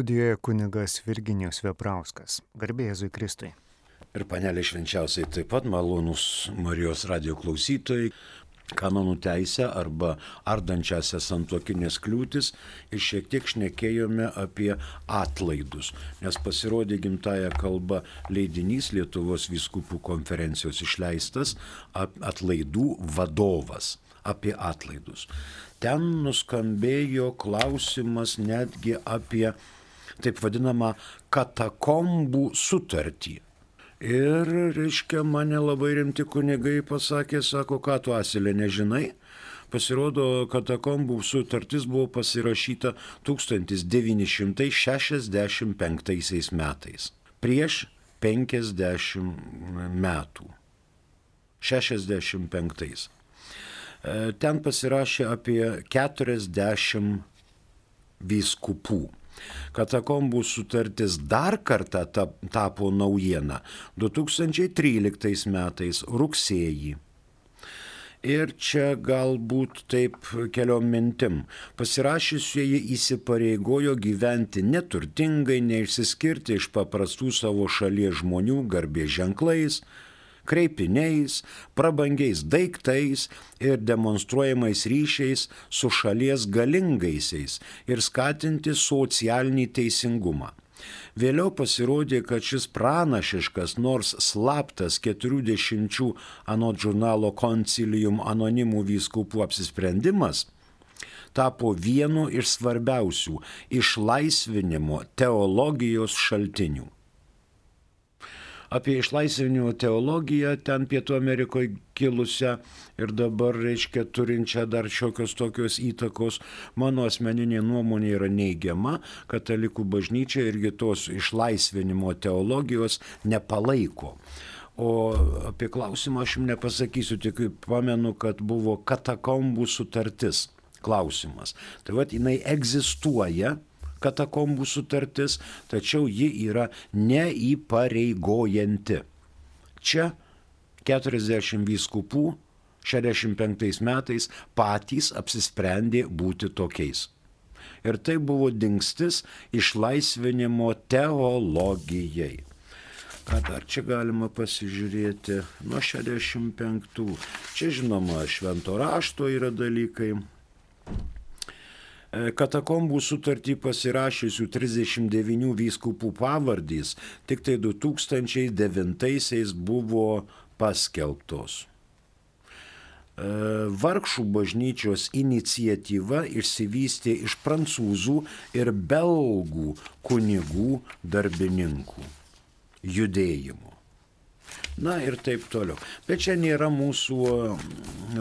Studijoje kunigas Virginijos Veprauskas. Garbė Jėzui Kristui. Ir panelė švenčiausiai taip pat malonus Marijos radio klausytojai, kanonų teisę arba ardančiasias santokinės kliūtis ir šiek tiek šnekėjome apie atlaidus, nes pasirodė gimtaja kalba leidinys Lietuvos viskupų konferencijos išleistas atlaidų vadovas apie atlaidus. Ten nuskambėjo klausimas netgi apie taip vadinamą katakombų sutartį Ir, reiškia, mane labai rimti kunigai pasakė, sako, ką tu asilė nežinai. Pasirodo, katakombų sutartis buvo pasirašyta 1965 metais. Prieš 50 metų. 65. E, ten pasirašė apie 40 vyskupų. Katakombų sutartis dar kartą tapo naujiena 2013 metais rugsėjį. Ir čia galbūt taip keliom mintim. Pasirašysieji įsipareigojo gyventi neturtingai, neišsiskirti iš paprastų savo šalies žmonių garbės ženklais, kreipiniais, prabangiais daiktais ir demonstruojamais ryšiais su šalies galingaisiais ir skatinti socialinį teisingumą. Vėliau pasirodė, kad šis pranašiškas, nors slaptas 40 anot žurnalo Concilium anonimų vyskupų apsisprendimas tapo vienu iš svarbiausių išlaisvinimo teologijos šaltinių apie išlaisvinimo teologiją ten Pietų Amerikoje kilusią ir dabar, reiškia, turinčią dar šiokios tokios įtakos. Mano asmeninė nuomonė yra neigiama, katalikų bažnyčia irgi tos išlaisvinimo teologijos nepalaiko. O apie klausimą aš jums nepasakysiu, tik pamenu, kad buvo katakombų sutartis klausimas. Tai vad jinai egzistuoja, katakombų sutartis, tačiau ji yra neįpareigojanti. Čia 40 vyskupų 65 metais patys apsisprendė būti tokiais. Ir tai buvo dingstis išlaisvinimo teologijai. Ką dar čia galima pasižiūrėti nuo 65. Čia žinoma, švento rašto yra dalykai. E, katakombų sutartį pasirašysių 39 vyskupų pavardys tik tai 2009 buvo paskelbtos. E, vargšų bažnyčios iniciatyva išsivystė iš prancūzų ir belgų kunigų darbininkų judėjimų. Na ir taip toliau. Bet čia nėra mūsų,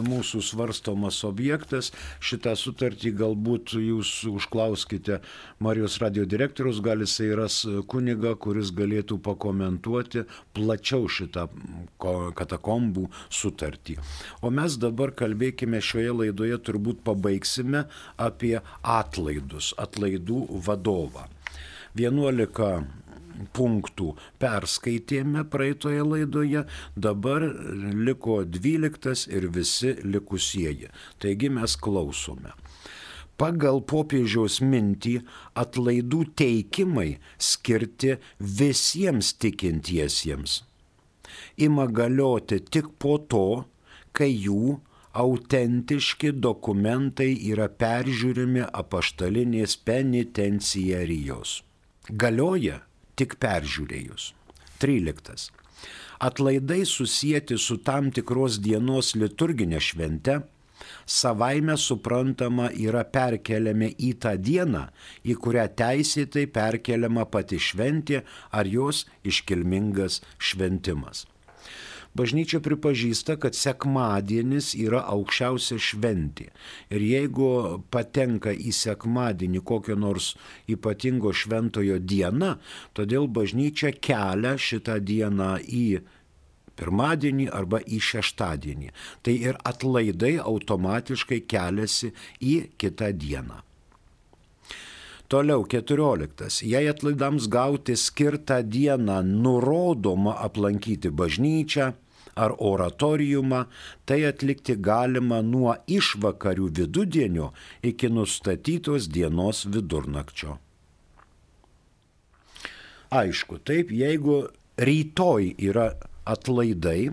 mūsų svarstomas objektas. Šitą sutartį galbūt jūs užklauskite Marijos radio direktorius, gal jisai ras kuniga, kuris galėtų pakomentuoti plačiau šitą katakombų sutartį. O mes dabar kalbėkime šioje laidoje, turbūt pabaigsime apie atlaidus, atlaidų vadovą. 11 punktų perskaitėme praeitoje laidoje, dabar liko 12 ir visi likusieji. Taigi mes klausome. Pagal popiežiaus mintį atlaidų teikimai skirti visiems tikintiesiems. Ima galioti tik po to, kai jų autentiški dokumentai yra peržiūrimi apaštalinės penitenciarijos. Galioja tik peržiūrėjus. 13. Atlaidai susijęti su tam tikros dienos liturginė švente savaime suprantama yra perkeliami į tą dieną, į kurią teisėtai perkeliama pati šventė ar jos iškilmingas šventimas. Bažnyčia pripažįsta, kad sekmadienis yra aukščiausia šventė. Ir jeigu patenka į sekmadienį kokio nors ypatingo šventojo diena, todėl bažnyčia kelia šitą dieną į pirmadienį arba į šeštadienį. Tai ir atlaidai automatiškai keliasi į kitą dieną. Toliau 14. Jei atlaidams gauti skirtą dieną nurodoma aplankyti bažnyčią ar oratoriumą, tai atlikti galima nuo išvakarių vidudienio iki nustatytos dienos vidurnakčio. Aišku, taip, jeigu rytoj yra atlaidai,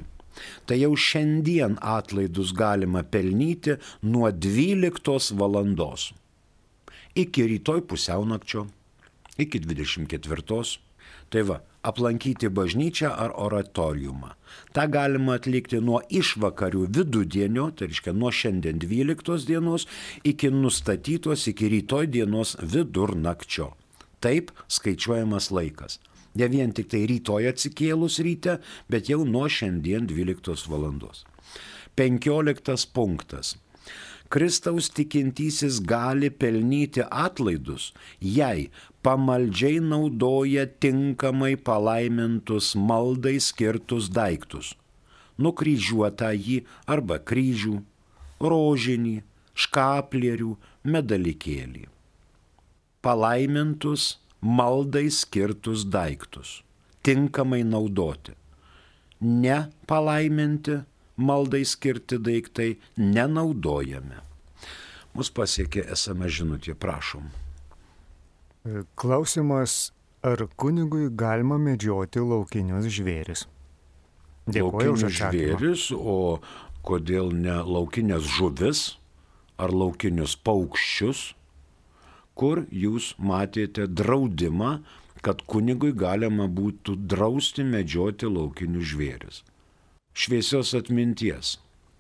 tai jau šiandien atlaidus galima pelnyti nuo 12 valandos iki rytoj pusiaunakčio, iki 24. Tai va, aplankyti bažnyčią ar oratoriumą. Ta galima atlikti nuo išvakarių vidudienio, tai reiškia nuo šiandien 12 dienos, iki nustatytos iki rytoj dienos vidurnakčio. Taip skaičiuojamas laikas. Ne vien tik tai rytoj atsikėlus ryte, bet jau nuo šiandien 12 valandos. 15 punktas. Kristaus tikintysis gali pelnyti atlaidus, jei pamaldžiai naudoja tinkamai palaimintus maldai skirtus daiktus - nukryžiuotą jį arba kryžių, rožinį, škaplierių, medalikėlį. Palaimintus maldai skirtus daiktus - tinkamai naudoti. Ne palaiminti maldai skirti daiktai nenaudojame. Mus pasiekė esame žinutė, prašom. Klausimas, ar kunigui galima medžioti laukinius žvėris? Dėkuoju už atsakymą. žvėris, o kodėl ne laukinės žuvis ar laukinius paukščius, kur jūs matėte draudimą, kad kunigui galima būtų drausti medžioti laukinius žvėris. Šviesios atminties,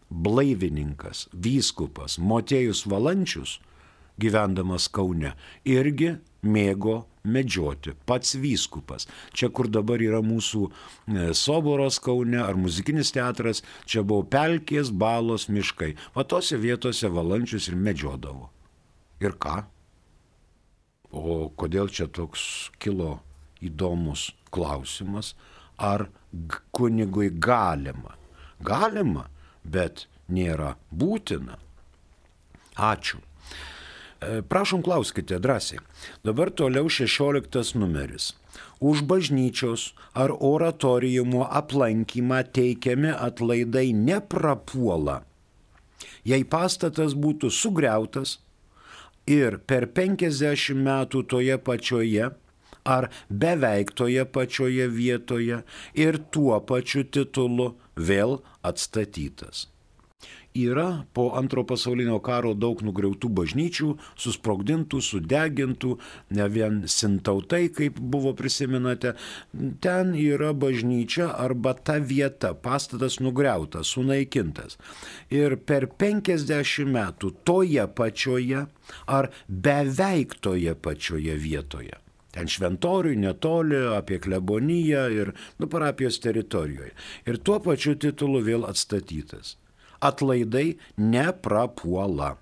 blaivininkas, vyskupas Motėjus Valančius, gyvendamas Kaune, irgi mėgo medžioti, pats vyskupas. Čia, kur dabar yra mūsų e, soboros Kaune ar muzikinis teatras, čia buvo pelkės, balos, miškai. Va tose vietose Valančius ir medžiodavo. Ir ką? O kodėl čia toks kilo įdomus klausimas, ar kunigui galima? Galima, bet nėra būtina. Ačiū. E, Prašom, klauskite drąsiai. Dabar toliau 16 numeris. Už bažnyčios ar oratorijumo aplankymą teikiami atlaidai neprapuola. Jei pastatas būtų sugriautas ir per 50 metų toje pačioje ar beveik toje pačioje vietoje ir tuo pačiu titulu vėl atstatytas. Yra po antro pasaulinio karo daug nugriautų bažnyčių, susprogdintų, sudegintų, ne vien sintautai, kaip buvo prisiminate. Ten yra bažnyčia arba ta vieta, pastatas nugriautas, sunaikintas. Ir per 50 metų toje pačioje ar beveik toje pačioje vietoje ten šventoriui netoli, apie kleboniją ir nu, parapijos teritorijoje. Ir tuo pačiu titulu vėl atstatytas. Atlaidai neprapuola.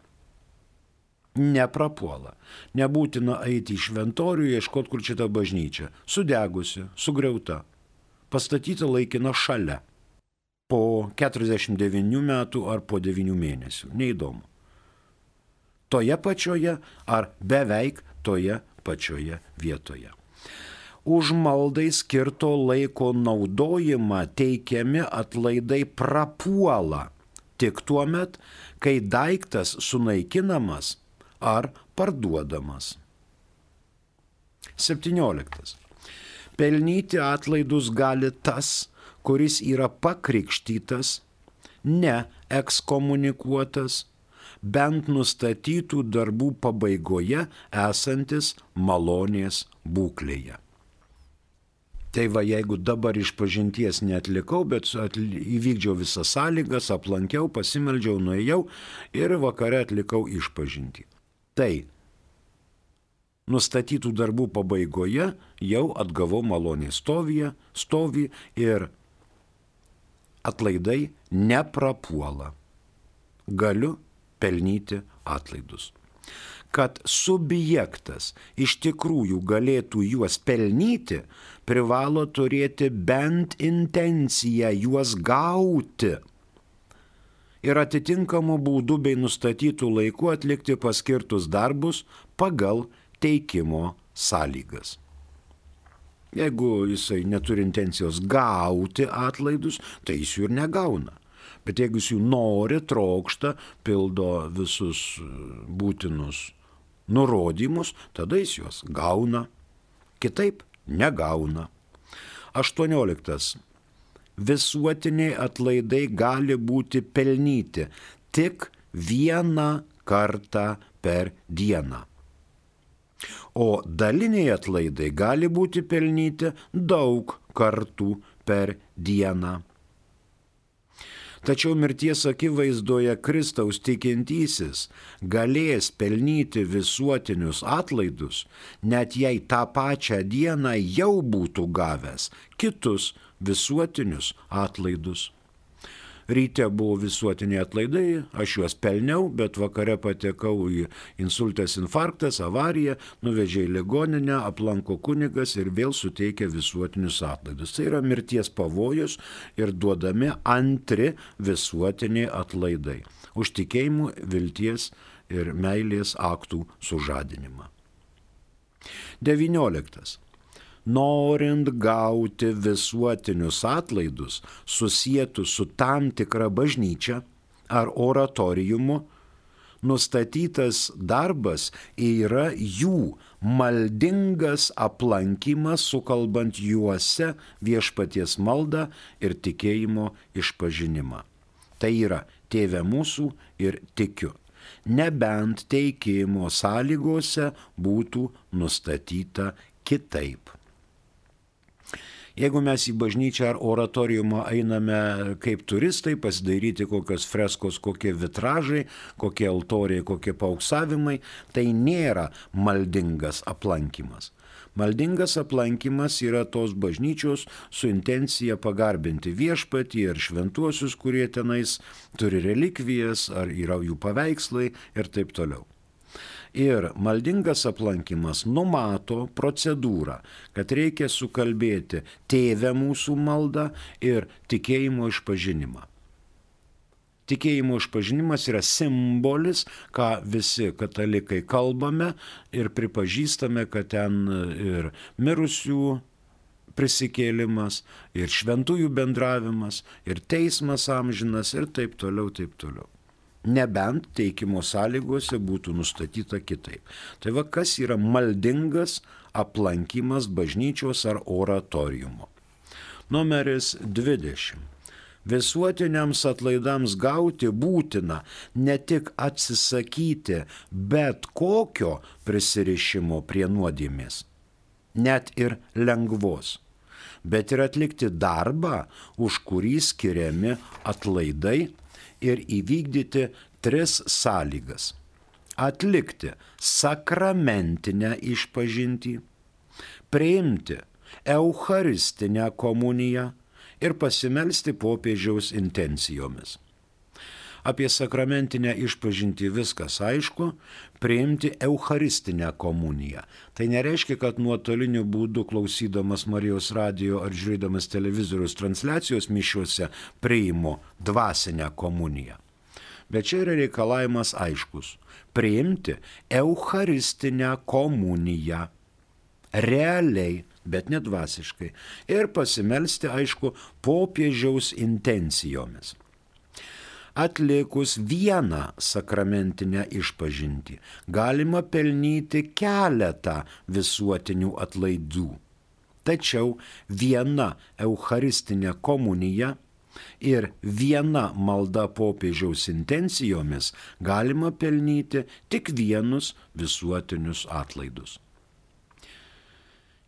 Neprapuola. Nebūtina eiti į šventorių, ieškoti, kur čia ta bažnyčia. Sudegusi, sugriauta. Pastatyta laikina šalia. Po 49 metų ar po 9 mėnesių. Neįdomu. Toje pačioje ar beveik toje pačioje vietoje. Už maldai skirto laiko naudojimą teikiami atlaidai prapuola tik tuo met, kai daiktas sunaikinamas ar parduodamas. 17. Pelnyti atlaidus gali tas, kuris yra pakrikštytas, ne ekskomunikuotas, bent nustatytų darbų pabaigoje esantis malonės būklėje. Tai va, jeigu dabar iš pažinties netlikau, bet įvykdžiau visas sąlygas, aplankiau, pasimeldžiau, nuėjau ir vakare atlikau išpažinti. Tai nustatytų darbų pabaigoje jau atgavau malonį stovyje, stovį ir atlaidai neprapuola. Galiu pelnyti atlaidus. Kad subjektas iš tikrųjų galėtų juos pelnyti, privalo turėti bent intenciją juos gauti ir atitinkamų būdų bei nustatytų laikų atlikti paskirtus darbus pagal teikimo sąlygas. Jeigu jisai neturi intencijos gauti atlaidus, tai jis jų ir negauna. Bet jeigu jis jų nori, trokšta, pildo visus būtinus nurodymus, tada jis juos gauna. Kitaip negauna. 18. Visuotiniai atlaidai gali būti pelnyti tik vieną kartą per dieną. O daliniai atlaidai gali būti pelnyti daug kartų per dieną. Tačiau mirties akivaizdoje Kristaus tikintysis galės pelnyti visuotinius atlaidus, net jei tą pačią dieną jau būtų gavęs kitus visuotinius atlaidus. Ryte buvo visuotiniai atlaidai, aš juos pelniau, bet vakare patekau į insultas, infarktas, avariją, nuvežė į ligoninę, aplanko kunigas ir vėl suteikia visuotinius atlaidus. Tai yra mirties pavojus ir duodami antri visuotiniai atlaidai. Už tikėjimų, vilties ir meilės aktų sužadinimą. 19 norint gauti visuotinius atlaidus susijęs su tam tikra bažnyčia ar oratoriumu, nustatytas darbas yra jų maldingas aplankimas, sukalbant juose viešpaties maldą ir tikėjimo išpažinimą. Tai yra tėvė mūsų ir tikiu. Nebent teikimo sąlygose būtų nustatyta kitaip. Jeigu mes į bažnyčią ar oratoriumą einame kaip turistai, pasidaryti kokios freskos, kokie vitražai, kokie altoriai, kokie pauksavimai, tai nėra maldingas aplankimas. Maldingas aplankimas yra tos bažnyčios su intencija pagarbinti viešpatį ir šventuosius, kurie tenais turi relikvijas, ar yra jų paveikslai ir taip toliau. Ir maldingas aplankimas numato procedūrą, kad reikia sukalbėti tėvę mūsų maldą ir tikėjimo išpažinimą. Tikėjimo išpažinimas yra simbolis, ką visi katalikai kalbame ir pripažįstame, kad ten ir mirusių prisikėlimas, ir šventųjų bendravimas, ir teismas amžinas, ir taip toliau, taip toliau nebent teikimo sąlygose būtų nustatyta kitaip. Tai va kas yra maldingas aplankimas bažnyčios ar oratoriumo. Numeris 20. Visuotiniams atlaidams gauti būtina ne tik atsisakyti bet kokio prisirišimo prie nuodėmės, net ir lengvos, bet ir atlikti darbą, už kurį skiriami atlaidai ir įvykdyti tris sąlygas. Atlikti sakramentinę išpažinti, priimti Eucharistinę komuniją ir pasimelsti popiežiaus intencijomis. Apie sakramentinę išpažinti viskas aišku, priimti Eucharistinę komuniją. Tai nereiškia, kad nuotoliniu būdu klausydamas Marijos radio ar žiūrėdamas televizorius transliacijos mišiuose priimu dvasinę komuniją. Bet čia yra reikalavimas aiškus - priimti Eucharistinę komuniją. Realiai, bet nedvasiškai. Ir pasimelsti, aišku, popiežiaus intencijomis atlikus vieną sakramentinę išpažinti, galima pelnyti keletą visuotinių atlaidų. Tačiau viena Eucharistinė komunija ir viena malda popiežiaus intencijomis galima pelnyti tik vienus visuotinius atlaidus.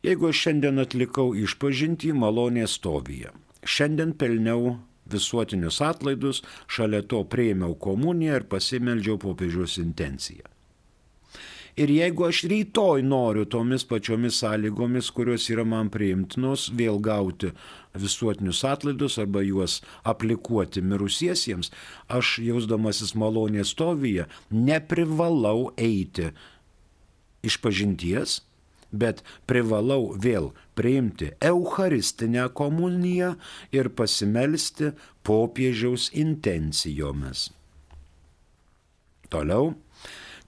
Jeigu aš šiandien atlikau išpažinti malonės stovyje, šiandien pelniau visuotinius atlaidus, šalia to prieimiau komuniją ir pasimeldžiau popiežiaus intenciją. Ir jeigu aš rytoj noriu tomis pačiomis sąlygomis, kurios yra man priimtinos, vėl gauti visuotinius atlaidus arba juos aplikuoti mirusiesiems, aš jausdamasis malonės stovyje neprivalau eiti iš pažinties, bet privalau vėl priimti Eucharistinę komuniją ir pasimelsti popiežiaus intencijomis. Toliau,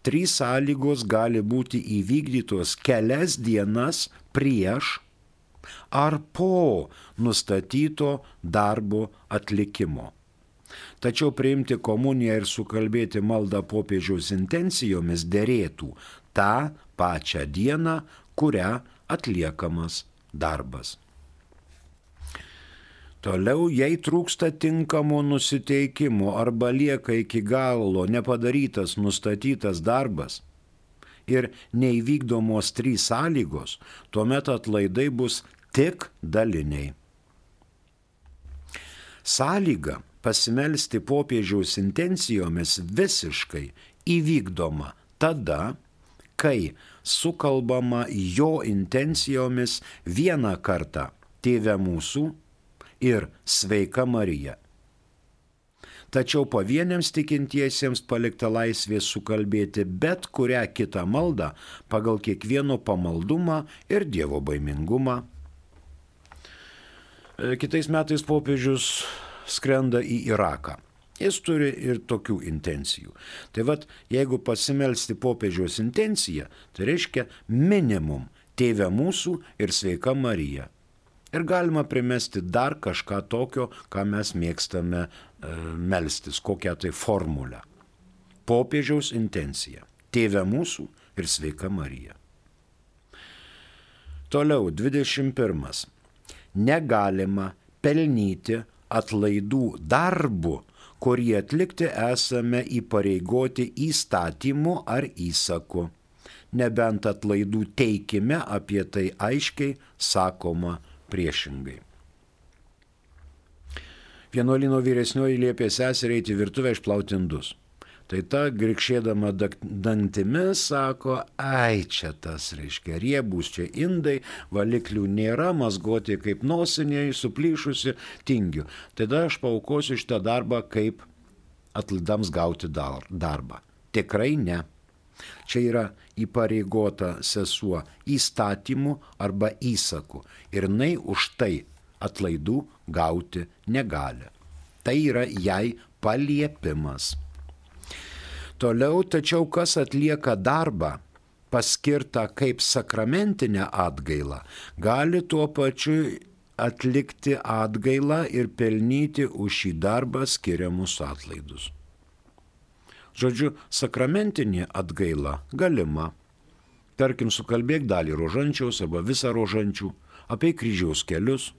trys sąlygos gali būti įvykdytos kelias dienas prieš ar po nustatyto darbo atlikimo. Tačiau priimti komuniją ir sukalbėti maldą popiežiaus intencijomis dėrėtų tą pačią dieną, kurią atliekamas darbas. Toliau, jei trūksta tinkamo nusiteikimo arba lieka iki galo nepadarytas nustatytas darbas ir neįvykdomos trys sąlygos, tuomet atlaidai bus tik daliniai. Sąlyga pasimelsti popiežiaus intencijomis visiškai įvykdoma tada, kai sukalbama jo intencijomis vieną kartą Tėve mūsų ir sveika Marija. Tačiau pavieniams tikintiesiems palikta laisvė sukalbėti bet kurią kitą maldą pagal kiekvieno pamaldumą ir Dievo baimingumą. E, kitais metais popiežius skrenda į Iraką. Jis turi ir tokių intencijų. Tai vad, jeigu pasimelsti popiežiaus intenciją, tai reiškia minimum Tėve mūsų ir sveika Marija. Ir galima primesti dar kažką tokio, ką mes mėgstame e, melstis, kokią tai formulę. Popiežiaus intencija. Tėve mūsų ir sveika Marija. Toliau 21. Negalima pelnyti atlaidų darbu, kurį atlikti esame įpareigoti įstatymu ar įsaku. Nebent atlaidų teikime apie tai aiškiai sakoma priešingai. Vienuolino vyresnioji liepė seseriai į virtuvę išplauti indus. Tai ta grikšėdama dantimis sako, ai čia tas, reiškia, riebus čia indai, valiklių nėra, mazgoti kaip nosiniai, suplyšusi, tingiu. Tada aš paukosiu šitą darbą kaip atlaidams gauti darbą. Tikrai ne. Čia yra įpareigota sesuo įstatymu arba įsaku ir jinai už tai atlaidų gauti negali. Tai yra jai paliepimas. Toliau, tačiau kas atlieka darbą paskirtą kaip sakramentinę atgailą, gali tuo pačiu atlikti atgailą ir pelnyti už šį darbą skiriamus atlaidus. Žodžiu, sakramentinė atgaila galima. Tarkim, sukalbėk dalį rožančiaus arba visą rožančių, apie kryžiaus kelius.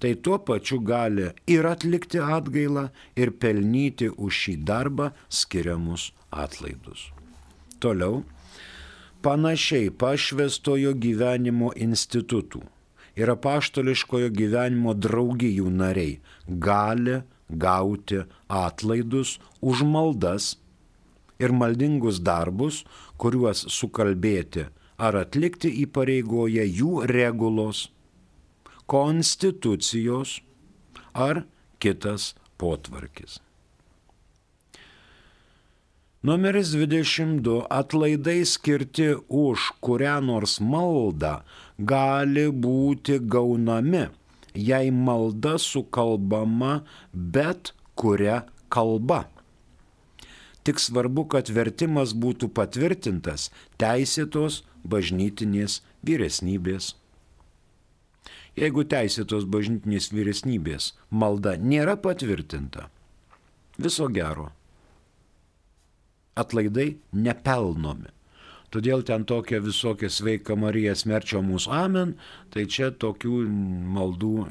Tai tuo pačiu gali ir atlikti atgailą, ir pelnyti už šį darbą skiriamus atlaidus. Toliau, panašiai pašvestojo gyvenimo institutų ir apaštališkojo gyvenimo draugijų nariai gali gauti atlaidus už maldas ir maldingus darbus, kuriuos sukalbėti ar atlikti įpareigoja jų regulos, konstitucijos ar kitas potvarkis. Numeris 22. Atlaidai skirti už kurią nors maldą gali būti gaunami jei malda sukalbama bet kuria kalba. Tik svarbu, kad vertimas būtų patvirtintas teisėtos bažnytinės vyresnybės. Jeigu teisėtos bažnytinės vyresnybės malda nėra patvirtinta, viso gero. Atlaidai nepelnomi. Todėl ten tokia visokia sveika Marija smerčio mūsų amen, tai čia tokių maldų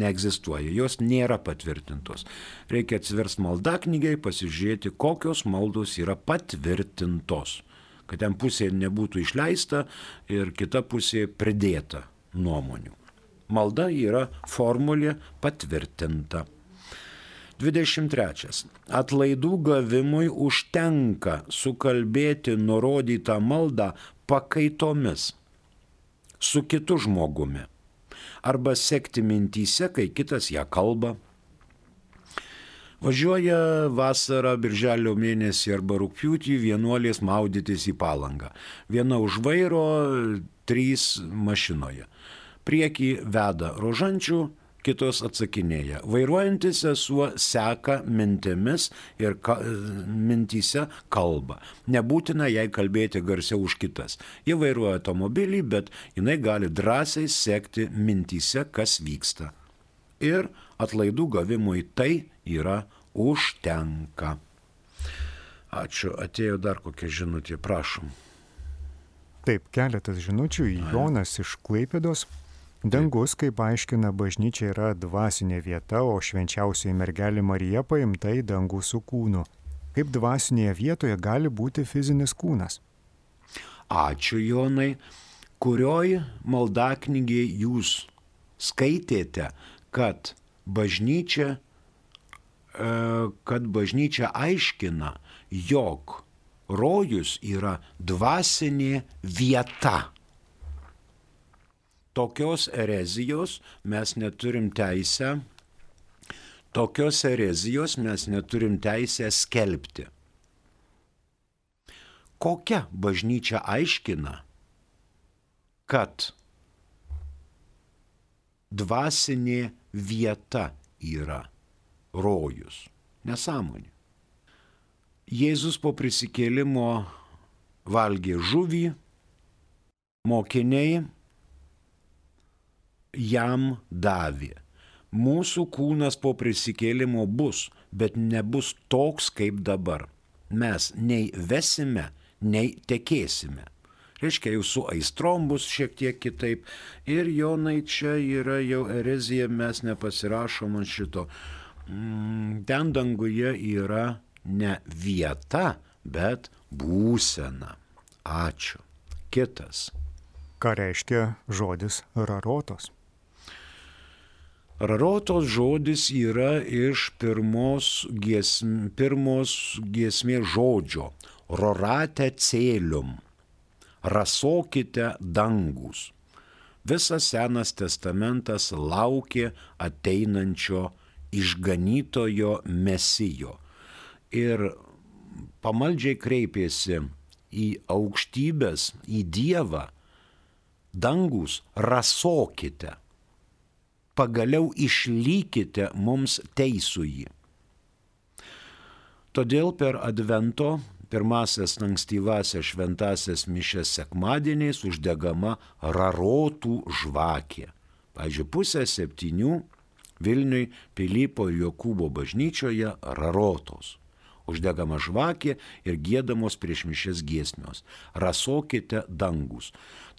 neegzistuoja, jos nėra patvirtintos. Reikia atsivers malda knygai, pasižiūrėti, kokios maldos yra patvirtintos, kad ten pusė nebūtų išleista ir kita pusė pridėta nuomonių. Malda yra formulė patvirtinta. 23. Atlaidų gavimui užtenka sukalbėti nurodytą maldą pakaitomis su kitu žmogumi arba sekti mintyse, kai kitas ją kalba. Važiuoja vasarą, birželio mėnesį arba rūpjūtį vienuolės maudytis į palangą. Viena už vairo, trys mašinoje. Priekį veda rožančių, kitos atsakinėja. Vairuojantis sesuo seka mintimis ir ka, mintyse kalba. Nebūtina jai kalbėti garsiau už kitas. Ji vairuoja automobilį, bet jinai gali drąsiai sekti mintyse, kas vyksta. Ir atlaidų gavimui tai yra užtenka. Ačiū, atėjo dar kokia žinutė, prašom. Taip, keletas žinučių. Jonas iš Klaipėdos. Dangus, kaip aiškina bažnyčia, yra dvasinė vieta, o švenčiausiai mergelė Marija paimta į dangų su kūnu. Kaip dvasinėje vietoje gali būti fizinis kūnas? Ačiū Jonai, kurioj maldaknygiai jūs skaitėte, kad bažnyčia, e, kad bažnyčia aiškina, jog rojus yra dvasinė vieta. Tokios erezijos mes neturim teisę, tokios erezijos mes neturim teisę skelbti. Kokia bažnyčia aiškina, kad dvasinė vieta yra rojus. Nesąmonė. Jėzus po prisikėlimo valgė žuvį, mokiniai jam davė. Mūsų kūnas po prisikėlimo bus, bet nebus toks kaip dabar. Mes nei vesime, nei tekėsime. Reiškia, su aistrom bus šiek tiek kitaip. Ir Jonai čia yra jau erezija, mes nepasirašom ant šito. Ten danguje yra ne vieta, bet būsena. Ačiū. Kitas. Ką reiškia žodis rarotos? Rarotos žodis yra iš pirmos, giesm, pirmos giesmės žodžio. Rorate cėlium. Rasokite dangus. Visas Senas testamentas laukė ateinančio išganytojo mesijo ir pamaldžiai kreipėsi į aukštybės, į Dievą, dangus rasokite, pagaliau išlykite mums teisųjį. Todėl per Advento pirmasias ankstyvasias šventasias mišes sekmadieniais uždegama rarotų žvakė. Pavyzdžiui, pusę septynių Vilniui Pilypo ir Jokūbo bažnyčioje rarotos uždegama žvakė ir gėdamos prieš mišes giesmios. Rasokite dangus.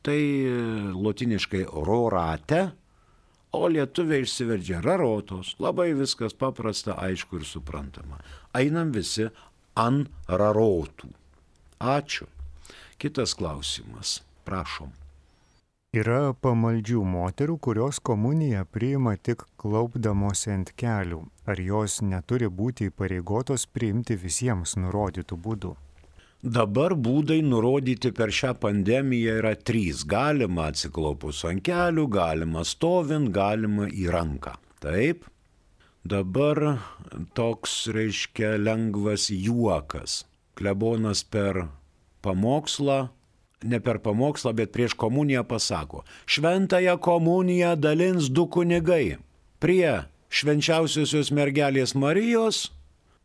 Tai e, lotiniškai rorate, o lietuviai išsiverčia rarotos. Labai viskas paprasta, aišku ir suprantama. Einam visi ant rarotų. Ačiū. Kitas klausimas. Prašom. Yra pamaldžių moterų, kurios komuniją priima tik klaupdamosi ant kelių. Ar jos neturi būti įpareigotos priimti visiems nurodytų būdų? Dabar būdai nurodyti per šią pandemiją yra trys. Galima atsiklaupus ant kelių, galima stovint, galima į ranką. Taip. Dabar toks reiškia lengvas juokas. Klebonas per pamokslą ne per pamokslą, bet prieš komuniją pasako, šventąją komuniją dalins du kunigai. Prie švenčiausiosios mergelės Marijos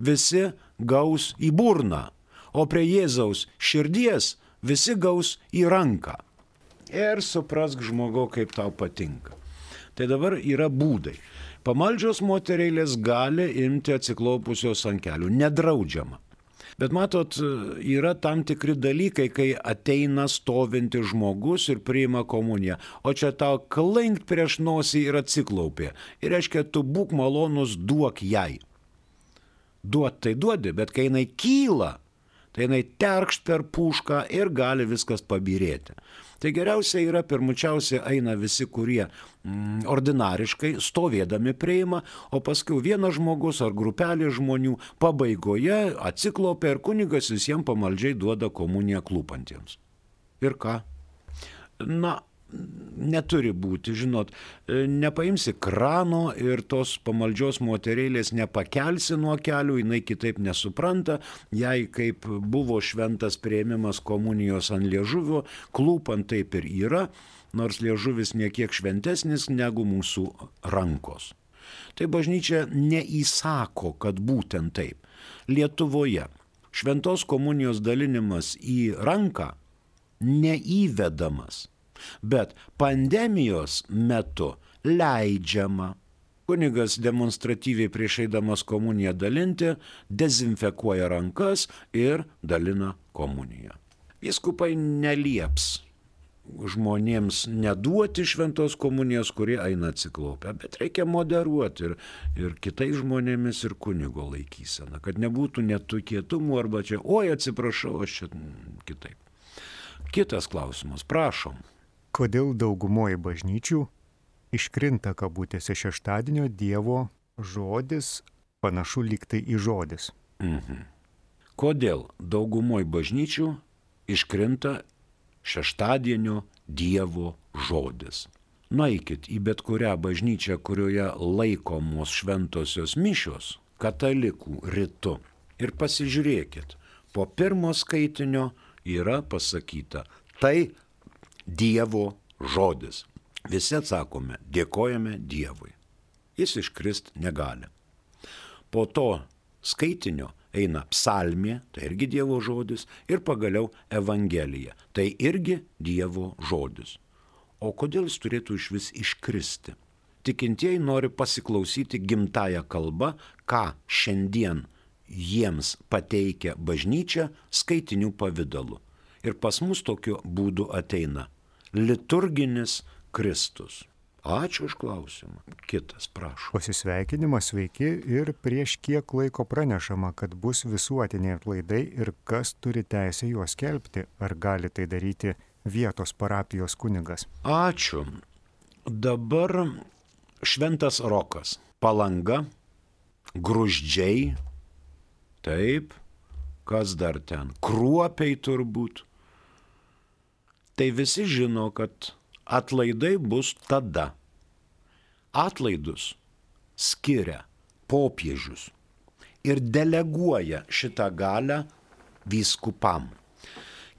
visi gaus į burną, o prie Jėzaus širdies visi gaus į ranką. Ir suprask žmogau, kaip tau patinka. Tai dabar yra būdai. Pamaldžios moterėlės gali imti atsiklaupusios ant kelių, nedraudžiama. Bet matot, yra tam tikri dalykai, kai ateina stovinti žmogus ir priima komuniją, o čia tau klinkt prieš nosį ir atsiklaupė. Ir reiškia, tu būk malonus, duok jai. Duot tai duodi, bet kai jinai kyla, tai jinai terkšt per pušką ir gali viskas pabirėti. Tai geriausia yra pirmučiausia eina visi, kurie mm, ordinariškai stovėdami prieima, o paskui vienas žmogus ar grupelė žmonių pabaigoje atsiklopia ir kunigas visiems pamaldžiai duoda komuniją klūpantiems. Ir ką? Na, neturi būti, žinot, e, nepaimsi krano ir tos pamaldžios moterėlės nepakelsi nuo kelių, jinai kitaip nesupranta, jai kaip buvo šventas prieimimas komunijos ant liežuvio, klūpant taip ir yra, nors liežuvis niekiek šventesnis negu mūsų rankos. Tai bažnyčia neįsako, kad būtent taip. Lietuvoje šventos komunijos dalinimas į ranką neįvedamas Bet pandemijos metu leidžiama. Kunigas demonstratyviai prieš eidamas komuniją dalinti, dezinfekuoja rankas ir dalina komuniją. Viskupai nelieps žmonėms neduoti šventos komunijos, kurie eina atsiklaupę, bet reikia moderuoti ir, ir kitais žmonėmis ir kunigo laikysena, kad nebūtų netukėtumų arba čia, oi atsiprašau, aš čia kitaip. Kitas klausimas, prašom. Kodėl daugumoji bažnyčių iškrinta kabutėse šeštadienio Dievo žodis, panašu liktai į žodis? Mhm. Kodėl daugumoji bažnyčių iškrinta šeštadienio Dievo žodis. Nueikit į bet kurią bažnyčią, kurioje laikomos šventosios mišios, katalikų rytu ir pasižiūrėkit, po pirmo skaitinio yra pasakyta, tai Dievo žodis. Visi atsakome, dėkojame Dievui. Jis iškrist negali. Po to skaitinio eina psalmė, tai irgi Dievo žodis, ir pagaliau Evangelija, tai irgi Dievo žodis. O kodėl jis turėtų iš vis iškristi? Tikintieji nori pasiklausyti gimtają kalbą, ką šiandien jiems pateikia bažnyčia skaitinių pavydalu. Ir pas mus tokiu būdu ateina liturginis Kristus. Ačiū už klausimą. Kitas, prašau. Pasisveikinimas sveiki ir prieš kiek laiko pranešama, kad bus visuotiniai atlaidai ir kas turi teisę juos kelbti. Ar gali tai daryti vietos parapijos kunigas? Ačiū. Dabar Šventas Rokas. Palanga, gruždžiai. Taip. Kas dar ten? Kruopiai turbūt. Tai visi žino, kad atlaidai bus tada. Atlaidus skiria popiežius ir deleguoja šitą galę vyskupam.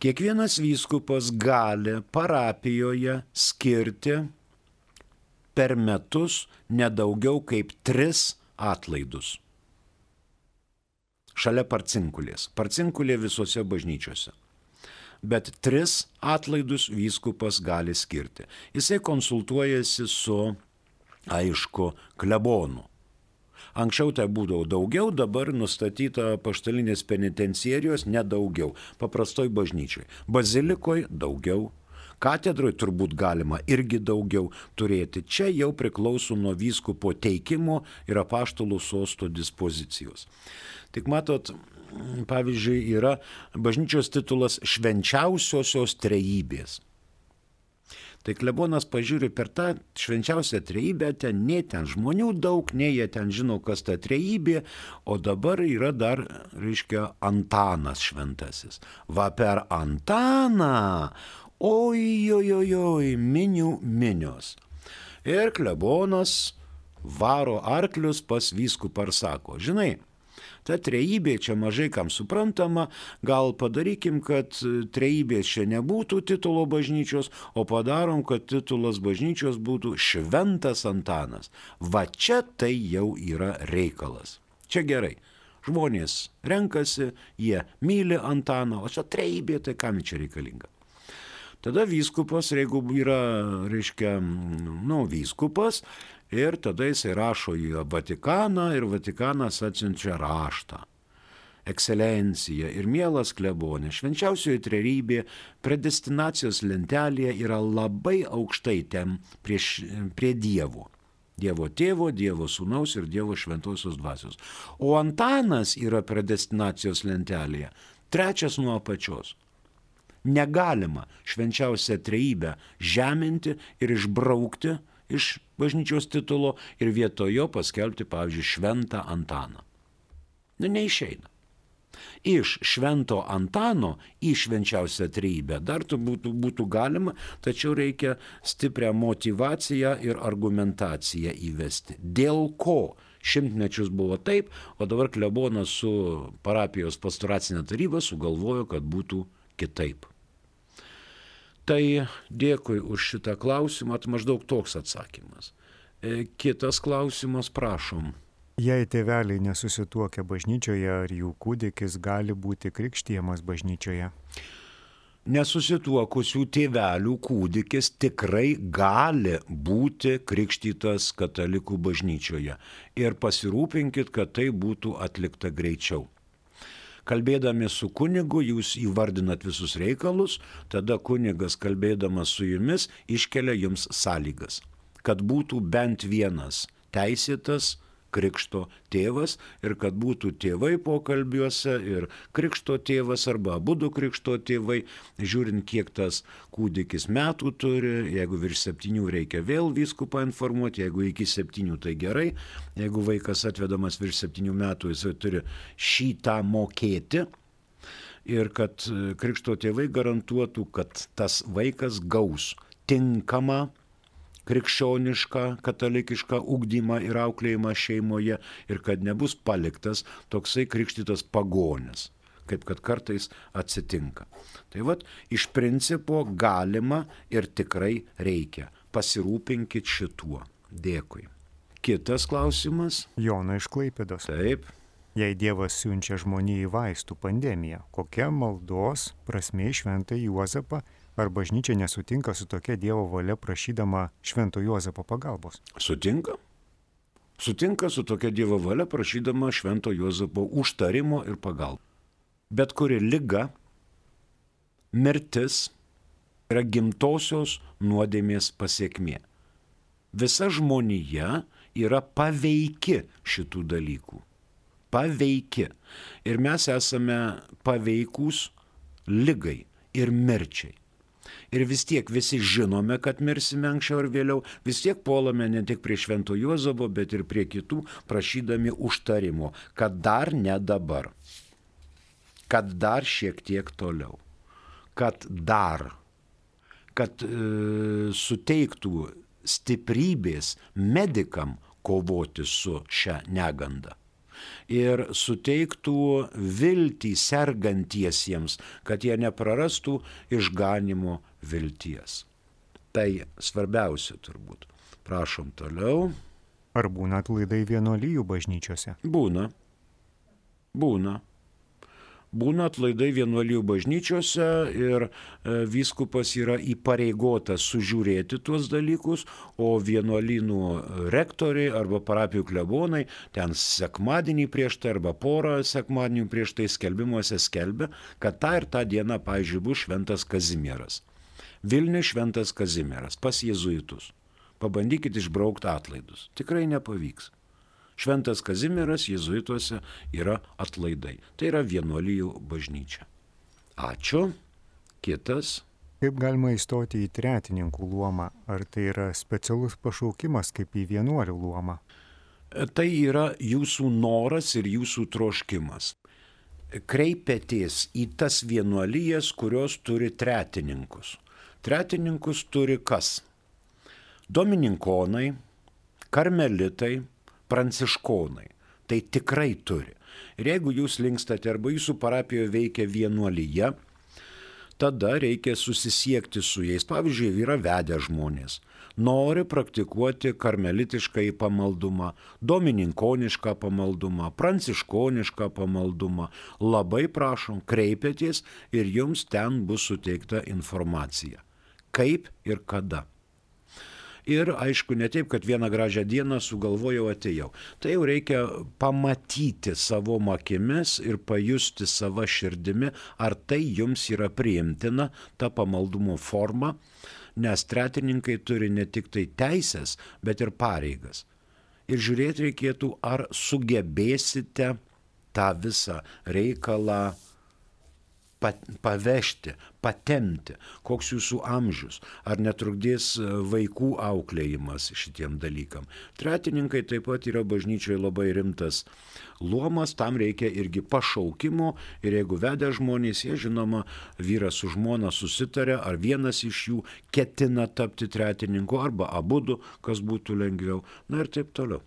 Kiekvienas vyskupas gali parapijoje skirti per metus nedaugiau kaip tris atlaidus. Šalia parcinkulės. Parcinkulė visose bažnyčiose bet tris atlaidus vyskupas gali skirti. Jisai konsultuojasi su, aišku, klebonu. Anksčiau tai būdavo daugiau, dabar nustatyta paštalinės penitenciarijos nedaugiau, paprastoj bažnyčiai. Bazilikoje daugiau, katedroje turbūt galima irgi daugiau turėti. Čia jau priklauso nuo vyskupo teikimo ir apaštalų sosto dispozicijos. Tik matot, pavyzdžiui, yra bažnyčios titulas švenčiausiosios trejybės. Tai klebonas pažiūri per tą švenčiausią trejybę, ten nei ten žmonių daug, nei jie ten žino, kas ta trejybė, o dabar yra dar, reiškia, Antanas šventasis. Va per Antaną, oi, oi, oi, oi, minių minios. Ir klebonas varo arklius pas vyskupą ir sako, žinai, Ta trejybė čia mažai kam suprantama, gal padarykim, kad trejybės čia nebūtų titulo bažnyčios, o padarom, kad titulas bažnyčios būtų Šventas Antanas. Va čia tai jau yra reikalas. Čia gerai. Žmonės renkasi, jie myli Antaną, o čia trejybė, tai kam čia reikalinga? Tada vyskupas, jeigu yra, reiškia, nu, vyskupas, Ir tada jisai rašo į Vatikaną ir Vatikanas atsiunčia raštą. Ekscelencija ir mielas klebonė, švenčiausioji trerybė predestinacijos lentelėje yra labai aukštai ten prieš, prie Dievo. Dievo tėvo, Dievo sūnaus ir Dievo šventosios dvasios. O Antanas yra predestinacijos lentelėje trečias nuo apačios. Negalima švenčiausią trejybę žeminti ir išbraukti iš bažnyčios titulo ir vietojo paskelbti, pavyzdžiui, šventą Antaną. Nu, neišeina. Iš švento Antano į švenčiausią trybę dar būtų, būtų galima, tačiau reikia stiprią motivaciją ir argumentaciją įvesti. Dėl ko šimtmečius buvo taip, o dabar klebonas su parapijos pastoracinė taryba sugalvojo, kad būtų kitaip. Tai dėkui už šitą klausimą, maždaug toks atsakymas. E, kitas klausimas, prašom. Jei tėveliai nesusituokia bažnyčioje, ar jų kūdikis gali būti krikštyjamas bažnyčioje? Nesusituokusių tėvelių kūdikis tikrai gali būti krikštytas katalikų bažnyčioje ir pasirūpinkit, kad tai būtų atlikta greičiau. Kalbėdami su kunigu jūs įvardinat visus reikalus, tada kunigas kalbėdamas su jumis iškelia jums sąlygas, kad būtų bent vienas teisėtas krikšto tėvas ir kad būtų tėvai pokalbiuose ir krikšto tėvas arba abu krikšto tėvai, žiūrint, kiek tas kūdikis metų turi, jeigu virš septynių reikia vėl viskupą informuoti, jeigu iki septynių tai gerai, jeigu vaikas atvedamas virš septynių metų, jisai turi šitą mokėti ir kad krikšto tėvai garantuotų, kad tas vaikas gaus tinkamą krikščionišką, katalikišką ugdymą ir auklėjimą šeimoje ir kad nebus paliktas toksai krikštytas pagonis, kaip kad kartais atsitinka. Tai vad, iš principo galima ir tikrai reikia. Pasirūpinkit šituo. Dėkui. Kitas klausimas. Jono iš Klaipėdos. Taip. Jei Dievas siunčia žmonijai vaistų pandemiją, kokia maldos prasme šventą Juozapą Ar bažnyčia nesutinka su tokia Dievo valia prašydama Švento Juozapo pagalbos? Sutinka. Sutinka su tokia Dievo valia prašydama Švento Juozapo užtarimo ir pagalbos. Bet kuri lyga, mirtis yra gimtosios nuodėmės pasiekmė. Visa žmonija yra paveiki šitų dalykų. Paveiki. Ir mes esame paveikūs lygai ir mirčiai. Ir vis tiek visi žinome, kad mirsime anksčiau ar vėliau, vis tiek puolame ne tik prie Švento Juozobo, bet ir prie kitų, prašydami užtarimo, kad dar ne dabar, kad dar šiek tiek toliau, kad dar, kad e, suteiktų stiprybės medikam kovoti su šia neganda. Ir suteiktų viltį sergantiesiems, kad jie neprarastų išganimo vilties. Tai svarbiausia turbūt. Prašom toliau. Ar būna atlaidai vienolyjų bažnyčiose? Būna. Būna būna atlaidai vienuolijų bažnyčiose ir e, vyskupas yra įpareigotas sužiūrėti tuos dalykus, o vienuolynų rektoriai arba parapijų klebonai ten sekmadienį prieš tai arba porą sekmadienių prieš tai skelbimuose skelbia, kad tą ir tą dieną, pavyzdžiui, bus šventas Kazimieras. Vilnius šventas Kazimieras pas jėzuitus. Pabandykit išbraukti atlaidus. Tikrai nepavyks. Šventas Kazimieras jėzuituose yra atlaidai. Tai yra vienuolijų bažnyčia. Ačiū. Kitas. Kaip galima įstoti į tretininkų luomą? Ar tai yra specialus pašaukimas kaip į vienuolių luomą? Tai yra jūsų noras ir jūsų troškimas. Kreipėtės į tas vienuolijas, kurios turi tretininkus. Tretininkus turi kas? Domininkonai, karmelitai, pranciškonai. Tai tikrai turi. Ir jeigu jūs linkstate arba jūsų parapijoje veikia vienuolyje, tada reikia susisiekti su jais. Pavyzdžiui, yra vedę žmonės. Nori praktikuoti karmelitišką į pamaldumą, domininkonišką pamaldumą, pranciškonišką pamaldumą. Labai prašom, kreipėtės ir jums ten bus suteikta informacija. Kaip ir kada. Ir aišku, ne taip, kad vieną gražią dieną sugalvojau atėjau. Tai jau reikia pamatyti savo akimis ir pajusti savo širdimi, ar tai jums yra priimtina, ta pamaldumo forma, nes tretininkai turi ne tik tai teisės, bet ir pareigas. Ir žiūrėti reikėtų, ar sugebėsite tą visą reikalą pavežti, patemti, koks jūsų amžius, ar netrukdys e, vaikų auklėjimas šitiem dalykam. Tretininkai taip pat yra bažnyčioje labai rimtas luomas, tam reikia irgi pašaukimo ir jeigu vedę žmonės, jie žinoma, vyras su žmona susitarė, ar vienas iš jų ketina tapti tretininku, arba abu du, kas būtų lengviau, na ir taip toliau.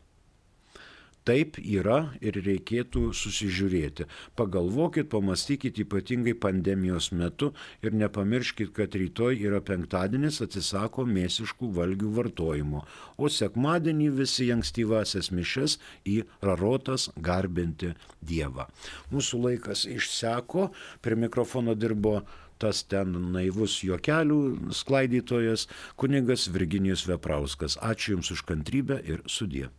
Taip yra ir reikėtų susižiūrėti. Pagalvokit, pamastykit ypatingai pandemijos metu ir nepamirškit, kad rytoj yra penktadienis, atsisako mėsiškų valgių vartojimo, o sekmadienį visi ankstyvasias mišes į rarotas garbinti Dievą. Mūsų laikas išseko, prie mikrofono dirbo tas ten naivus juokelių sklaidytojas, kunigas Virginijus Veprauskas. Ačiū Jums už kantrybę ir sudie.